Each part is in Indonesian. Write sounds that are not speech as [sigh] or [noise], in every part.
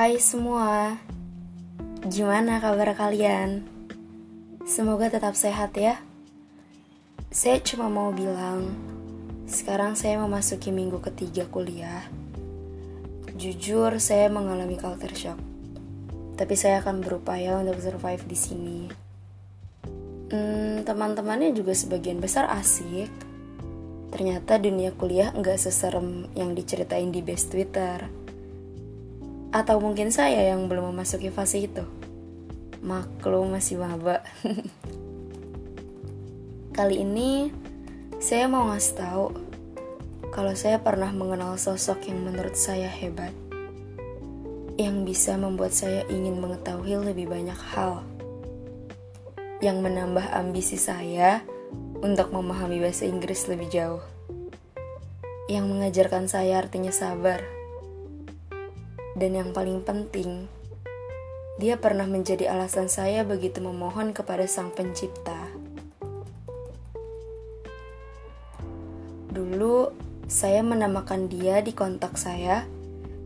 Hai semua, gimana kabar kalian? Semoga tetap sehat ya. Saya cuma mau bilang, sekarang saya memasuki minggu ketiga kuliah. Jujur, saya mengalami culture shock, tapi saya akan berupaya untuk survive di sini. Hmm, teman-temannya juga sebagian besar asik. Ternyata dunia kuliah nggak seserem yang diceritain di best Twitter atau mungkin saya yang belum memasuki fase itu. Maklum masih maba. [laughs] Kali ini saya mau ngasih tahu kalau saya pernah mengenal sosok yang menurut saya hebat. Yang bisa membuat saya ingin mengetahui lebih banyak hal. Yang menambah ambisi saya untuk memahami bahasa Inggris lebih jauh. Yang mengajarkan saya artinya sabar dan yang paling penting, dia pernah menjadi alasan saya begitu memohon kepada Sang Pencipta. Dulu, saya menamakan dia di kontak saya,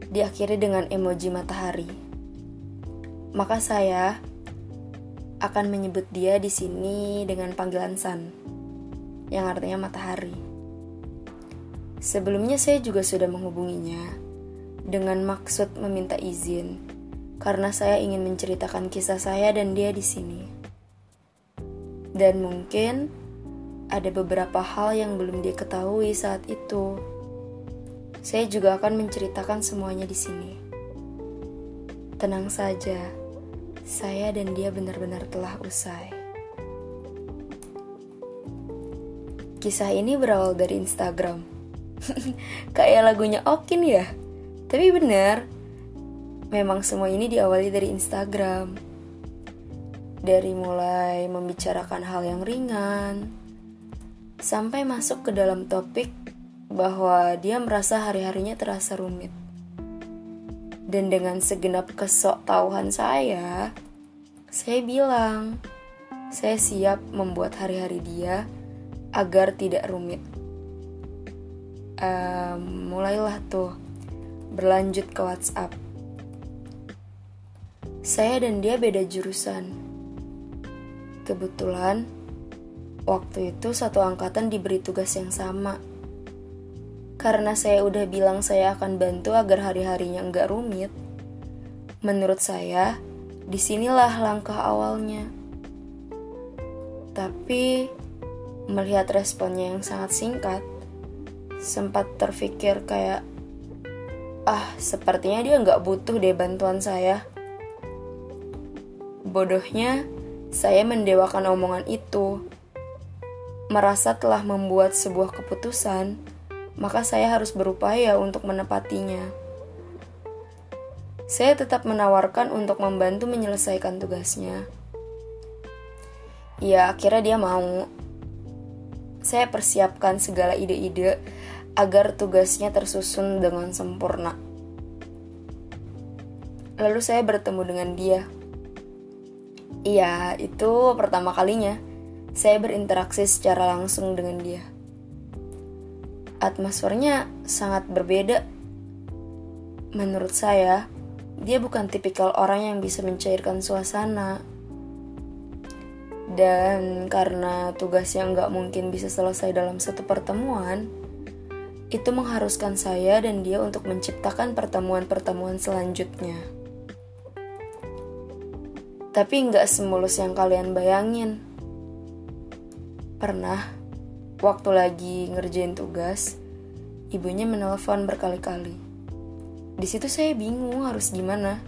diakhiri dengan emoji matahari. Maka saya akan menyebut dia di sini dengan panggilan San, yang artinya matahari. Sebelumnya saya juga sudah menghubunginya, dengan maksud meminta izin karena saya ingin menceritakan kisah saya dan dia di sini. Dan mungkin ada beberapa hal yang belum dia ketahui saat itu. Saya juga akan menceritakan semuanya di sini. Tenang saja, saya dan dia benar-benar telah usai. Kisah ini berawal dari Instagram. [laughs] Kayak lagunya Okin ya? Tapi benar, memang semua ini diawali dari Instagram. Dari mulai membicarakan hal yang ringan, sampai masuk ke dalam topik bahwa dia merasa hari-harinya terasa rumit. Dan dengan segenap kesok tahuan saya, saya bilang, saya siap membuat hari-hari dia agar tidak rumit. Um, mulailah tuh berlanjut ke WhatsApp. Saya dan dia beda jurusan. Kebetulan, waktu itu satu angkatan diberi tugas yang sama. Karena saya udah bilang saya akan bantu agar hari-harinya enggak rumit, menurut saya, di sinilah langkah awalnya. Tapi, melihat responnya yang sangat singkat, sempat terpikir kayak Ah, sepertinya dia nggak butuh deh bantuan saya. Bodohnya, saya mendewakan omongan itu. Merasa telah membuat sebuah keputusan, maka saya harus berupaya untuk menepatinya. Saya tetap menawarkan untuk membantu menyelesaikan tugasnya. Ya, akhirnya dia mau. Saya persiapkan segala ide-ide agar tugasnya tersusun dengan sempurna. Lalu saya bertemu dengan dia. Iya, itu pertama kalinya saya berinteraksi secara langsung dengan dia. Atmosfernya sangat berbeda. Menurut saya, dia bukan tipikal orang yang bisa mencairkan suasana. Dan karena tugasnya nggak mungkin bisa selesai dalam satu pertemuan, itu mengharuskan saya dan dia untuk menciptakan pertemuan-pertemuan selanjutnya. Tapi nggak semulus yang kalian bayangin. Pernah, waktu lagi ngerjain tugas, ibunya menelpon berkali-kali. Di situ saya bingung harus gimana.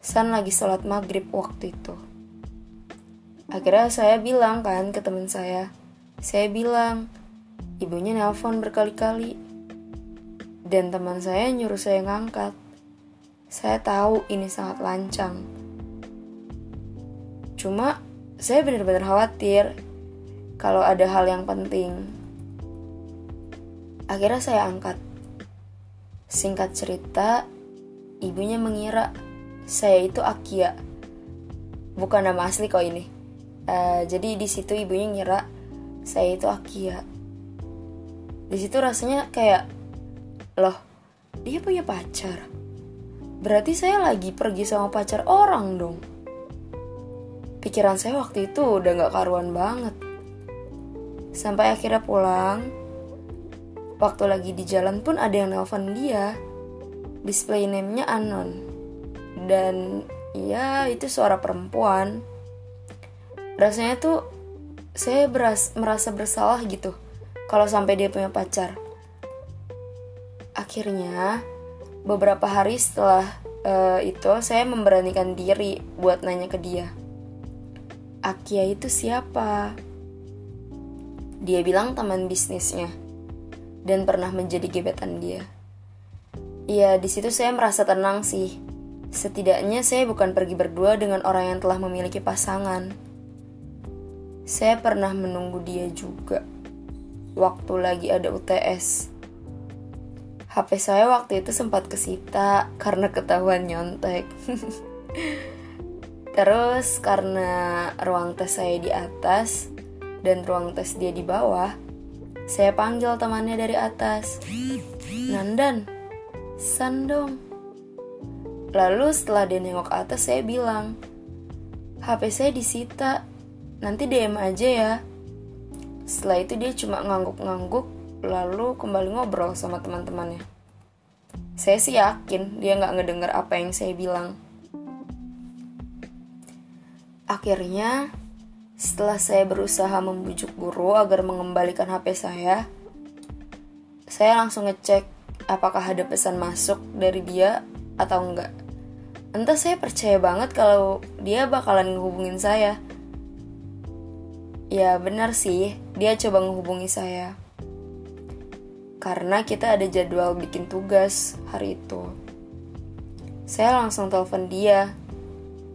San lagi sholat maghrib waktu itu. Akhirnya saya bilang kan ke teman saya, saya bilang, Ibunya nelpon berkali-kali. Dan teman saya nyuruh saya ngangkat. Saya tahu ini sangat lancang. Cuma saya benar-benar khawatir kalau ada hal yang penting. Akhirnya saya angkat. Singkat cerita, ibunya mengira saya itu Akia. Bukan nama asli kok ini. Uh, jadi di situ ibunya ngira saya itu Akia di situ rasanya kayak loh dia punya pacar Berarti saya lagi pergi sama pacar orang dong. Pikiran saya waktu itu udah gak karuan banget. Sampai akhirnya pulang, waktu lagi di jalan pun ada yang nelpon dia. Display name-nya Anon. Dan ya itu suara perempuan. Rasanya tuh saya beras, merasa bersalah gitu kalau sampai dia punya pacar. Akhirnya beberapa hari setelah uh, itu saya memberanikan diri buat nanya ke dia. Akia itu siapa? Dia bilang teman bisnisnya dan pernah menjadi gebetan dia. Ya, di situ saya merasa tenang sih. Setidaknya saya bukan pergi berdua dengan orang yang telah memiliki pasangan. Saya pernah menunggu dia juga. Waktu lagi ada UTS. HP saya waktu itu sempat kesita karena ketahuan nyontek. [laughs] Terus karena ruang tes saya di atas dan ruang tes dia di bawah, saya panggil temannya dari atas. Nandan, sandong. Lalu setelah dia nengok atas, saya bilang, HP saya disita, nanti DM aja ya. Setelah itu dia cuma ngangguk-ngangguk, lalu kembali ngobrol sama teman-temannya. Saya sih yakin dia nggak ngedenger apa yang saya bilang. Akhirnya, setelah saya berusaha membujuk guru agar mengembalikan HP saya, saya langsung ngecek apakah ada pesan masuk dari dia atau enggak. Entah saya percaya banget kalau dia bakalan ngehubungin saya. Ya benar sih, dia coba ngehubungi saya. Karena kita ada jadwal bikin tugas hari itu. Saya langsung telepon dia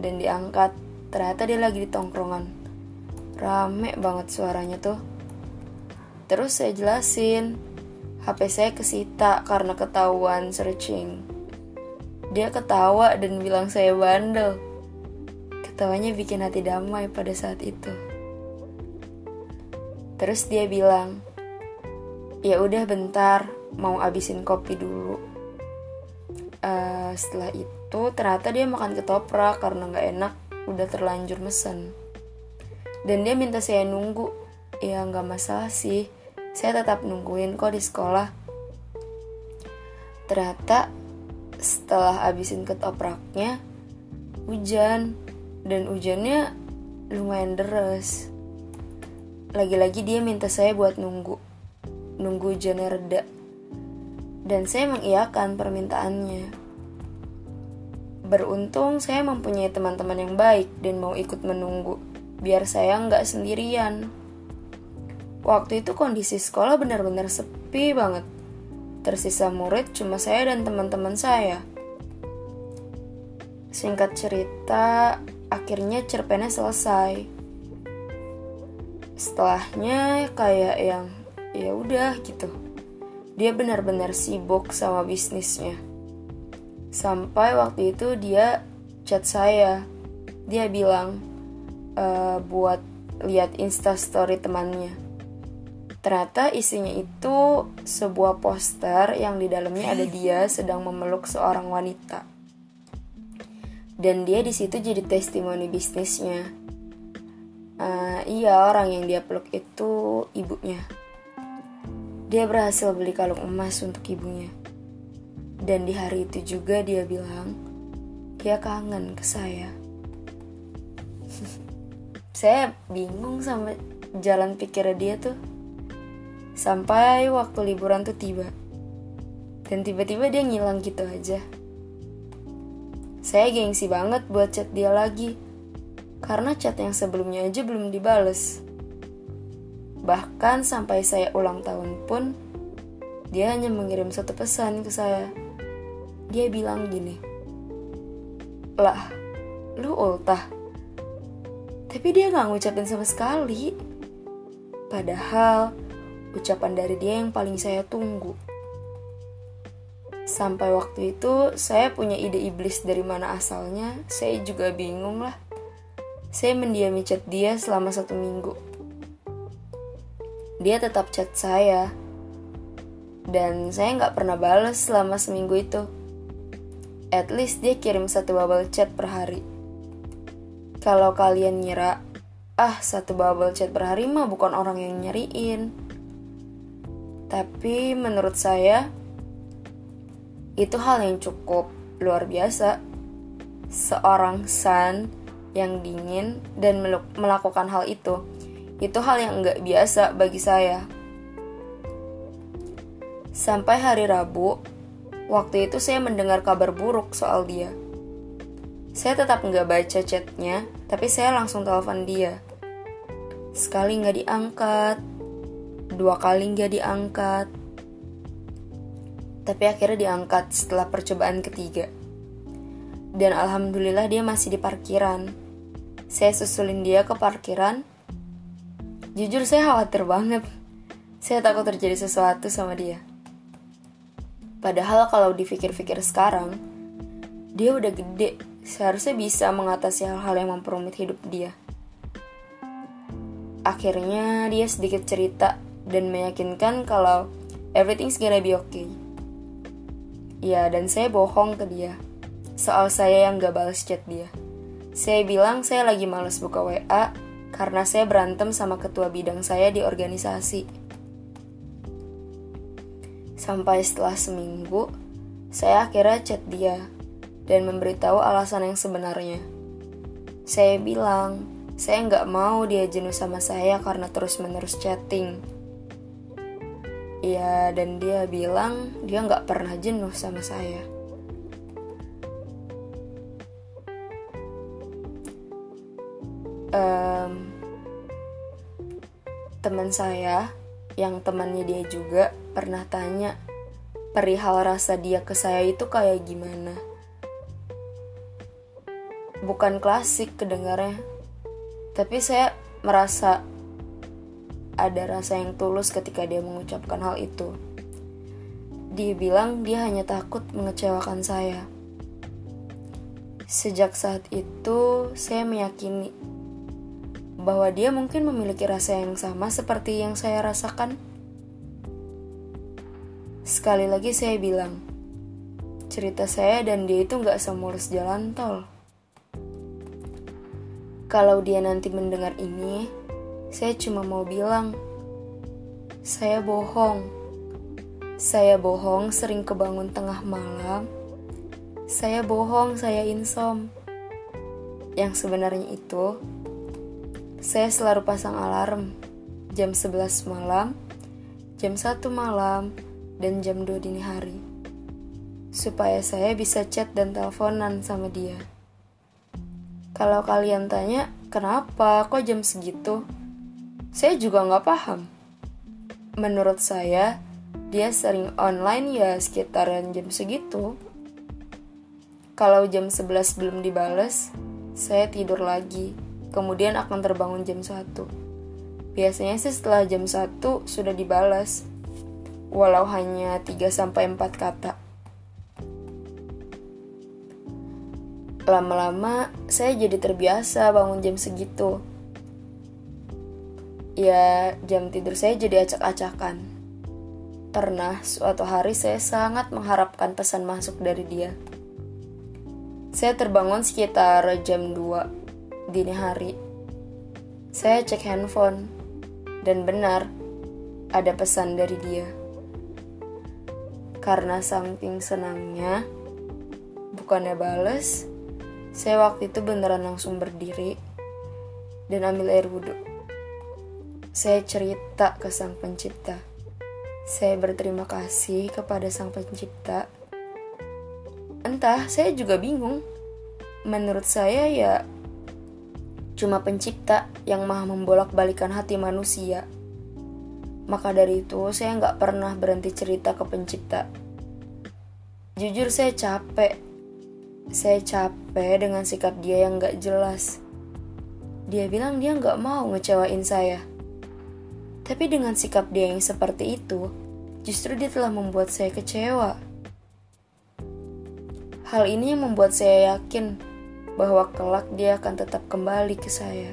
dan diangkat. Ternyata dia lagi di tongkrongan. Rame banget suaranya tuh. Terus saya jelasin, HP saya kesita karena ketahuan searching. Dia ketawa dan bilang saya bandel. Ketawanya bikin hati damai pada saat itu. Terus dia bilang, ya udah bentar, mau abisin kopi dulu. Uh, setelah itu ternyata dia makan ketoprak karena nggak enak, udah terlanjur mesen. Dan dia minta saya nunggu. Ya nggak masalah sih. Saya tetap nungguin kok di sekolah. Ternyata setelah habisin ketopraknya hujan. Dan hujannya lumayan deras lagi-lagi dia minta saya buat nunggu nunggu hujannya reda dan saya mengiyakan permintaannya beruntung saya mempunyai teman-teman yang baik dan mau ikut menunggu biar saya nggak sendirian. Waktu itu kondisi sekolah benar-benar sepi banget. Tersisa murid cuma saya dan teman-teman saya. Singkat cerita, akhirnya cerpennya selesai. Setelahnya kayak yang ya udah gitu. Dia benar-benar sibuk sama bisnisnya. Sampai waktu itu dia chat saya. Dia bilang, uh, buat lihat instastory temannya. Ternyata isinya itu sebuah poster yang di dalamnya ada dia sedang memeluk seorang wanita. Dan dia di situ jadi testimoni bisnisnya. Uh, iya, orang yang dia peluk itu ibunya. Dia berhasil beli kalung emas untuk ibunya. Dan di hari itu juga dia bilang, dia kangen ke saya. [laughs] Saya bingung sama jalan pikirnya dia tuh. Sampai waktu liburan tuh tiba. Dan tiba-tiba dia ngilang gitu aja. Saya gengsi banget buat chat dia lagi karena chat yang sebelumnya aja belum dibales bahkan sampai saya ulang tahun pun dia hanya mengirim satu pesan ke saya dia bilang gini lah lu ultah tapi dia gak ngucapin sama sekali. Padahal ucapan dari dia yang paling saya tunggu. Sampai waktu itu saya punya ide iblis dari mana asalnya, saya juga bingung lah. Saya mendiami chat dia selama satu minggu. Dia tetap chat saya, dan saya nggak pernah balas selama seminggu itu. At least dia kirim satu bubble chat per hari. Kalau kalian ngira, ah satu bubble chat per hari mah bukan orang yang nyariin. Tapi menurut saya, itu hal yang cukup luar biasa. Seorang San yang dingin dan melakukan hal itu, itu hal yang nggak biasa bagi saya. Sampai hari Rabu, waktu itu saya mendengar kabar buruk soal dia. Saya tetap nggak baca chatnya, tapi saya langsung telepon dia. Sekali nggak diangkat, dua kali nggak diangkat, tapi akhirnya diangkat setelah percobaan ketiga. Dan alhamdulillah dia masih di parkiran. Saya susulin dia ke parkiran. Jujur saya khawatir banget. Saya takut terjadi sesuatu sama dia. Padahal kalau dipikir-pikir sekarang, dia udah gede, seharusnya bisa mengatasi hal-hal yang memperumit hidup dia. Akhirnya dia sedikit cerita dan meyakinkan kalau everything's gonna be okay. Ya, dan saya bohong ke dia. Soal saya yang gak balas chat dia. Saya bilang saya lagi males buka WA karena saya berantem sama ketua bidang saya di organisasi. Sampai setelah seminggu, saya akhirnya chat dia dan memberitahu alasan yang sebenarnya. Saya bilang, saya nggak mau dia jenuh sama saya karena terus-menerus chatting. Ya, dan dia bilang dia nggak pernah jenuh sama saya. Um, teman saya yang temannya dia juga pernah tanya perihal rasa dia ke saya itu kayak gimana. Bukan klasik kedengarnya, tapi saya merasa ada rasa yang tulus ketika dia mengucapkan hal itu. Dia bilang dia hanya takut mengecewakan saya. Sejak saat itu, saya meyakini bahwa dia mungkin memiliki rasa yang sama seperti yang saya rasakan. Sekali lagi saya bilang, cerita saya dan dia itu nggak semulus jalan tol. Kalau dia nanti mendengar ini, saya cuma mau bilang, saya bohong. Saya bohong sering kebangun tengah malam. Saya bohong, saya insom. Yang sebenarnya itu saya selalu pasang alarm jam 11 malam, jam 1 malam, dan jam 2 dini hari. Supaya saya bisa chat dan teleponan sama dia. Kalau kalian tanya, kenapa kok jam segitu? Saya juga nggak paham. Menurut saya, dia sering online ya sekitaran jam segitu. Kalau jam 11 belum dibales, saya tidur lagi kemudian akan terbangun jam 1. Biasanya sih setelah jam 1 sudah dibalas, walau hanya 3-4 kata. Lama-lama saya jadi terbiasa bangun jam segitu. Ya, jam tidur saya jadi acak-acakan. Pernah suatu hari saya sangat mengharapkan pesan masuk dari dia. Saya terbangun sekitar jam 2 dini hari. Saya cek handphone, dan benar, ada pesan dari dia. Karena saking senangnya, bukannya bales, saya waktu itu beneran langsung berdiri dan ambil air wudhu. Saya cerita ke sang pencipta. Saya berterima kasih kepada sang pencipta. Entah, saya juga bingung. Menurut saya ya cuma pencipta yang maha membolak-balikan hati manusia. Maka dari itu, saya nggak pernah berhenti cerita ke pencipta. Jujur saya capek. Saya capek dengan sikap dia yang nggak jelas. Dia bilang dia nggak mau ngecewain saya. Tapi dengan sikap dia yang seperti itu, justru dia telah membuat saya kecewa. Hal ini yang membuat saya yakin bahwa kelak dia akan tetap kembali ke saya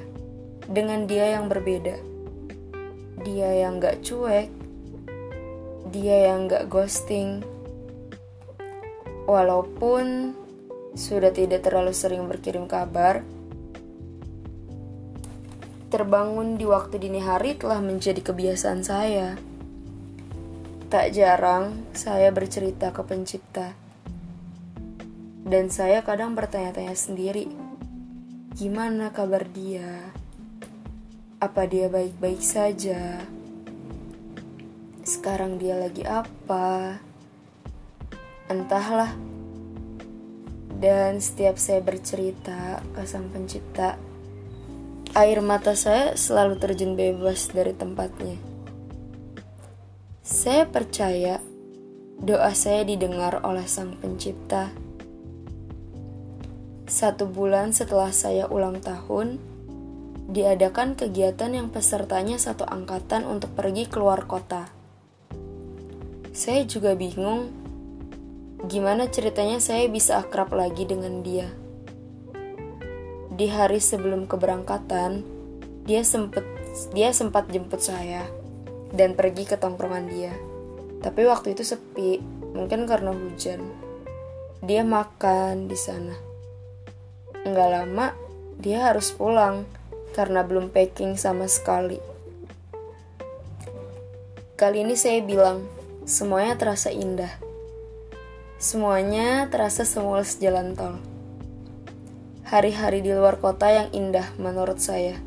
dengan dia yang berbeda. Dia yang gak cuek, dia yang gak ghosting. Walaupun sudah tidak terlalu sering berkirim kabar, terbangun di waktu dini hari telah menjadi kebiasaan saya. Tak jarang saya bercerita ke pencipta. Dan saya kadang bertanya-tanya sendiri, gimana kabar dia? Apa dia baik-baik saja? Sekarang dia lagi apa? Entahlah. Dan setiap saya bercerita ke sang pencipta, air mata saya selalu terjun bebas dari tempatnya. Saya percaya doa saya didengar oleh Sang Pencipta. Satu bulan setelah saya ulang tahun, diadakan kegiatan yang pesertanya satu angkatan untuk pergi keluar kota. Saya juga bingung gimana ceritanya saya bisa akrab lagi dengan dia. Di hari sebelum keberangkatan, dia sempat dia sempat jemput saya dan pergi ke tongkrongan dia. Tapi waktu itu sepi, mungkin karena hujan. Dia makan di sana. Enggak lama, dia harus pulang karena belum packing sama sekali. Kali ini saya bilang, semuanya terasa indah. Semuanya terasa semulus jalan tol. Hari-hari di luar kota yang indah menurut saya.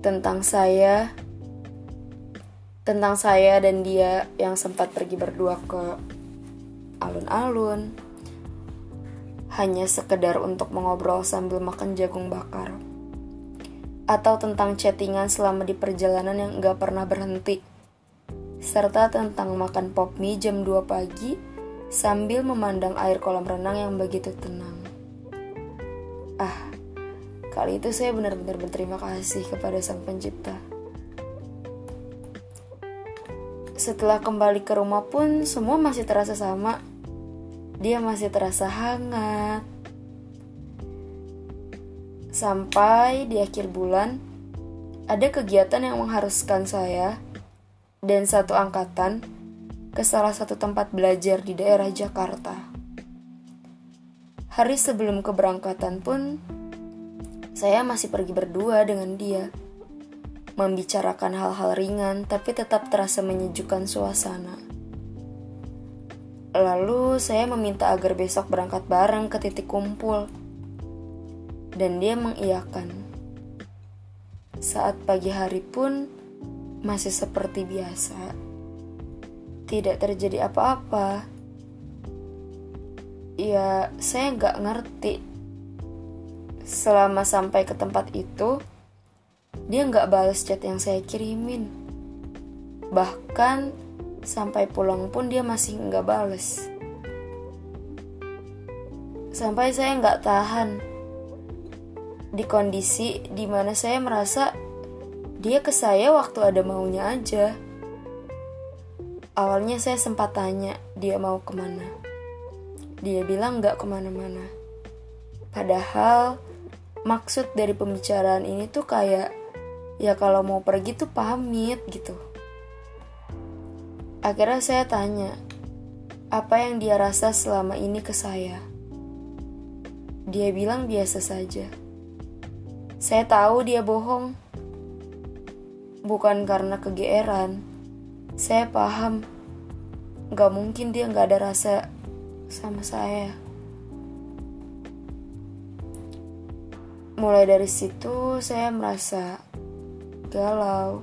Tentang saya, tentang saya dan dia yang sempat pergi berdua ke alun-alun hanya sekedar untuk mengobrol sambil makan jagung bakar. Atau tentang chattingan selama di perjalanan yang gak pernah berhenti. Serta tentang makan pop mie jam 2 pagi sambil memandang air kolam renang yang begitu tenang. Ah kali itu saya benar-benar berterima kasih kepada sang pencipta. Setelah kembali ke rumah pun semua masih terasa sama. Dia masih terasa hangat. Sampai di akhir bulan, ada kegiatan yang mengharuskan saya dan satu angkatan ke salah satu tempat belajar di daerah Jakarta. Hari sebelum keberangkatan pun, saya masih pergi berdua dengan dia membicarakan hal-hal ringan tapi tetap terasa menyejukkan suasana. Lalu saya meminta agar besok berangkat bareng ke titik kumpul. Dan dia mengiyakan. Saat pagi hari pun masih seperti biasa. Tidak terjadi apa-apa. Ya, saya nggak ngerti. Selama sampai ke tempat itu, dia nggak balas chat yang saya kirimin. Bahkan sampai pulang pun dia masih nggak balas. Sampai saya nggak tahan di kondisi di mana saya merasa dia ke saya waktu ada maunya aja. Awalnya saya sempat tanya dia mau ke mana. Dia bilang nggak ke mana-mana. Padahal maksud dari pembicaraan ini tuh kayak ya kalau mau pergi tuh pamit gitu. Akhirnya saya tanya, apa yang dia rasa selama ini ke saya? Dia bilang biasa saja. Saya tahu dia bohong. Bukan karena kegeeran. Saya paham. Gak mungkin dia gak ada rasa sama saya. Mulai dari situ saya merasa galau,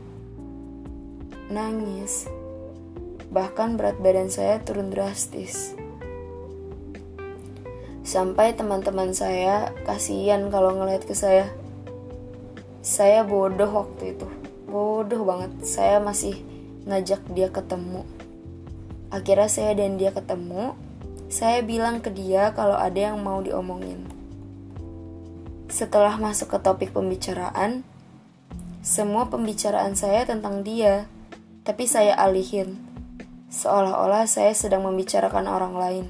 nangis, bahkan berat badan saya turun drastis. Sampai teman-teman saya kasihan kalau ngeliat ke saya. Saya bodoh waktu itu, bodoh banget. Saya masih ngajak dia ketemu. Akhirnya saya dan dia ketemu. Saya bilang ke dia kalau ada yang mau diomongin. Setelah masuk ke topik pembicaraan, semua pembicaraan saya tentang dia, tapi saya alihin, seolah-olah saya sedang membicarakan orang lain.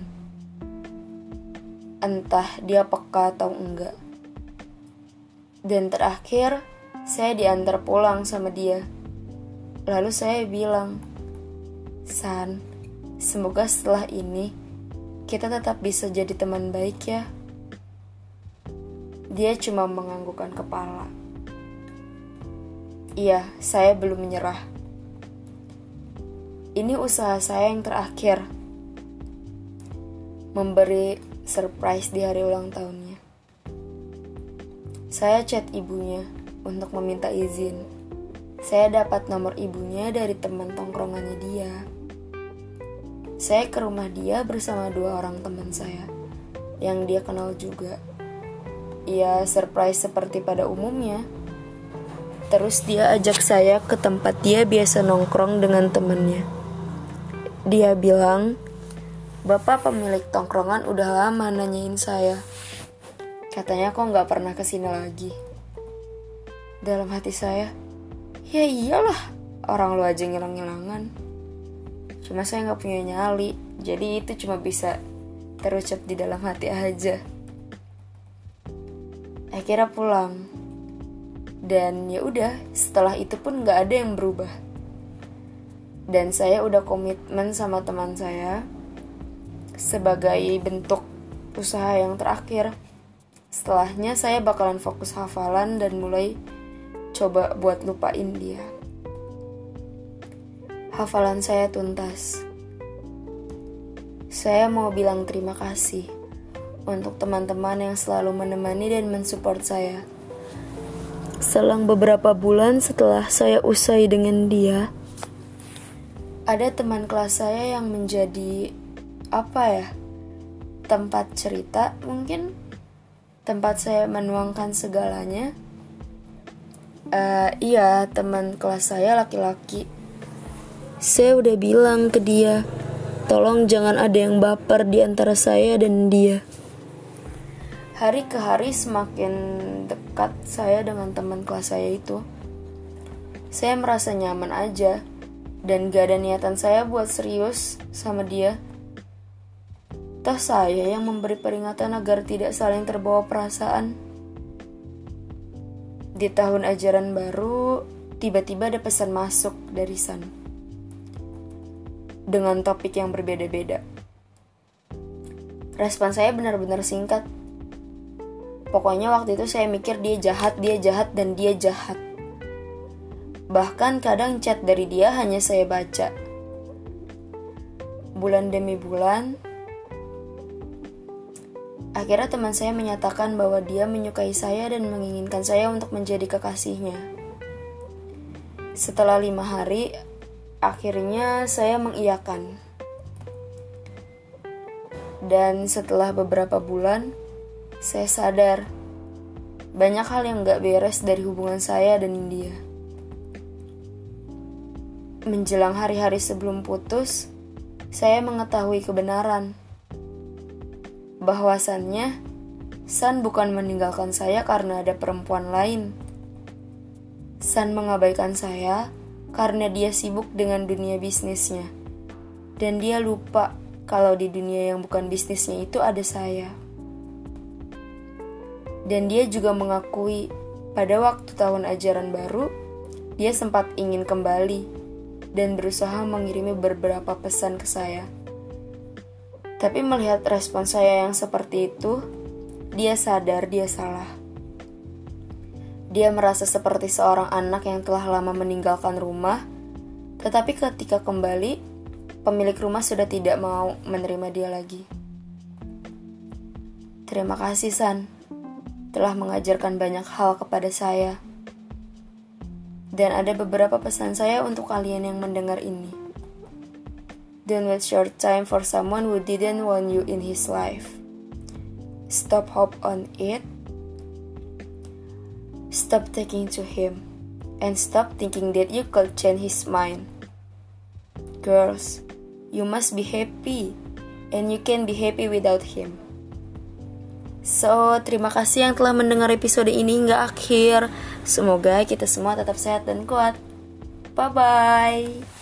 Entah dia peka atau enggak. Dan terakhir, saya diantar pulang sama dia. Lalu saya bilang, San, semoga setelah ini kita tetap bisa jadi teman baik ya. Dia cuma menganggukkan kepala. Iya, saya belum menyerah. Ini usaha saya yang terakhir. Memberi surprise di hari ulang tahunnya. Saya chat ibunya untuk meminta izin. Saya dapat nomor ibunya dari teman tongkrongannya dia. Saya ke rumah dia bersama dua orang teman saya yang dia kenal juga. Ya, surprise seperti pada umumnya. Terus dia ajak saya ke tempat dia biasa nongkrong dengan temannya. Dia bilang, Bapak pemilik tongkrongan udah lama nanyain saya. Katanya kok nggak pernah ke sini lagi. Dalam hati saya, ya iyalah, orang lu aja ngilang-ngilangan. Cuma saya nggak punya nyali, jadi itu cuma bisa terucap di dalam hati aja. Akhirnya pulang, dan ya udah setelah itu pun nggak ada yang berubah. Dan saya udah komitmen sama teman saya sebagai bentuk usaha yang terakhir. Setelahnya saya bakalan fokus hafalan dan mulai coba buat lupain dia hafalan saya tuntas. Saya mau bilang terima kasih untuk teman-teman yang selalu menemani dan mensupport saya. Selang beberapa bulan setelah saya usai dengan dia, ada teman kelas saya yang menjadi apa ya? Tempat cerita mungkin tempat saya menuangkan segalanya. Uh, iya, teman kelas saya laki-laki saya udah bilang ke dia, tolong jangan ada yang baper di antara saya dan dia. Hari ke hari semakin dekat saya dengan teman kelas saya itu. Saya merasa nyaman aja dan gak ada niatan saya buat serius sama dia. Toh saya yang memberi peringatan agar tidak saling terbawa perasaan. Di tahun ajaran baru, tiba-tiba ada pesan masuk dari sana dengan topik yang berbeda-beda. Respon saya benar-benar singkat. Pokoknya waktu itu saya mikir dia jahat, dia jahat, dan dia jahat. Bahkan kadang chat dari dia hanya saya baca. Bulan demi bulan, akhirnya teman saya menyatakan bahwa dia menyukai saya dan menginginkan saya untuk menjadi kekasihnya. Setelah lima hari, Akhirnya saya mengiyakan. Dan setelah beberapa bulan, saya sadar banyak hal yang gak beres dari hubungan saya dan dia. Menjelang hari-hari sebelum putus, saya mengetahui kebenaran bahwasannya San bukan meninggalkan saya karena ada perempuan lain. San mengabaikan saya karena dia sibuk dengan dunia bisnisnya. Dan dia lupa kalau di dunia yang bukan bisnisnya itu ada saya. Dan dia juga mengakui pada waktu tahun ajaran baru, dia sempat ingin kembali dan berusaha mengirimi beberapa pesan ke saya. Tapi melihat respon saya yang seperti itu, dia sadar dia salah. Dia merasa seperti seorang anak yang telah lama meninggalkan rumah, tetapi ketika kembali, pemilik rumah sudah tidak mau menerima dia lagi. Terima kasih, San, telah mengajarkan banyak hal kepada saya. Dan ada beberapa pesan saya untuk kalian yang mendengar ini. Don't waste your time for someone who didn't want you in his life. Stop hope on it Stop taking to him and stop thinking that you could change his mind. Girls, you must be happy and you can be happy without him. So, terima kasih yang telah mendengar episode ini hingga akhir. Semoga kita semua tetap sehat dan kuat. Bye bye.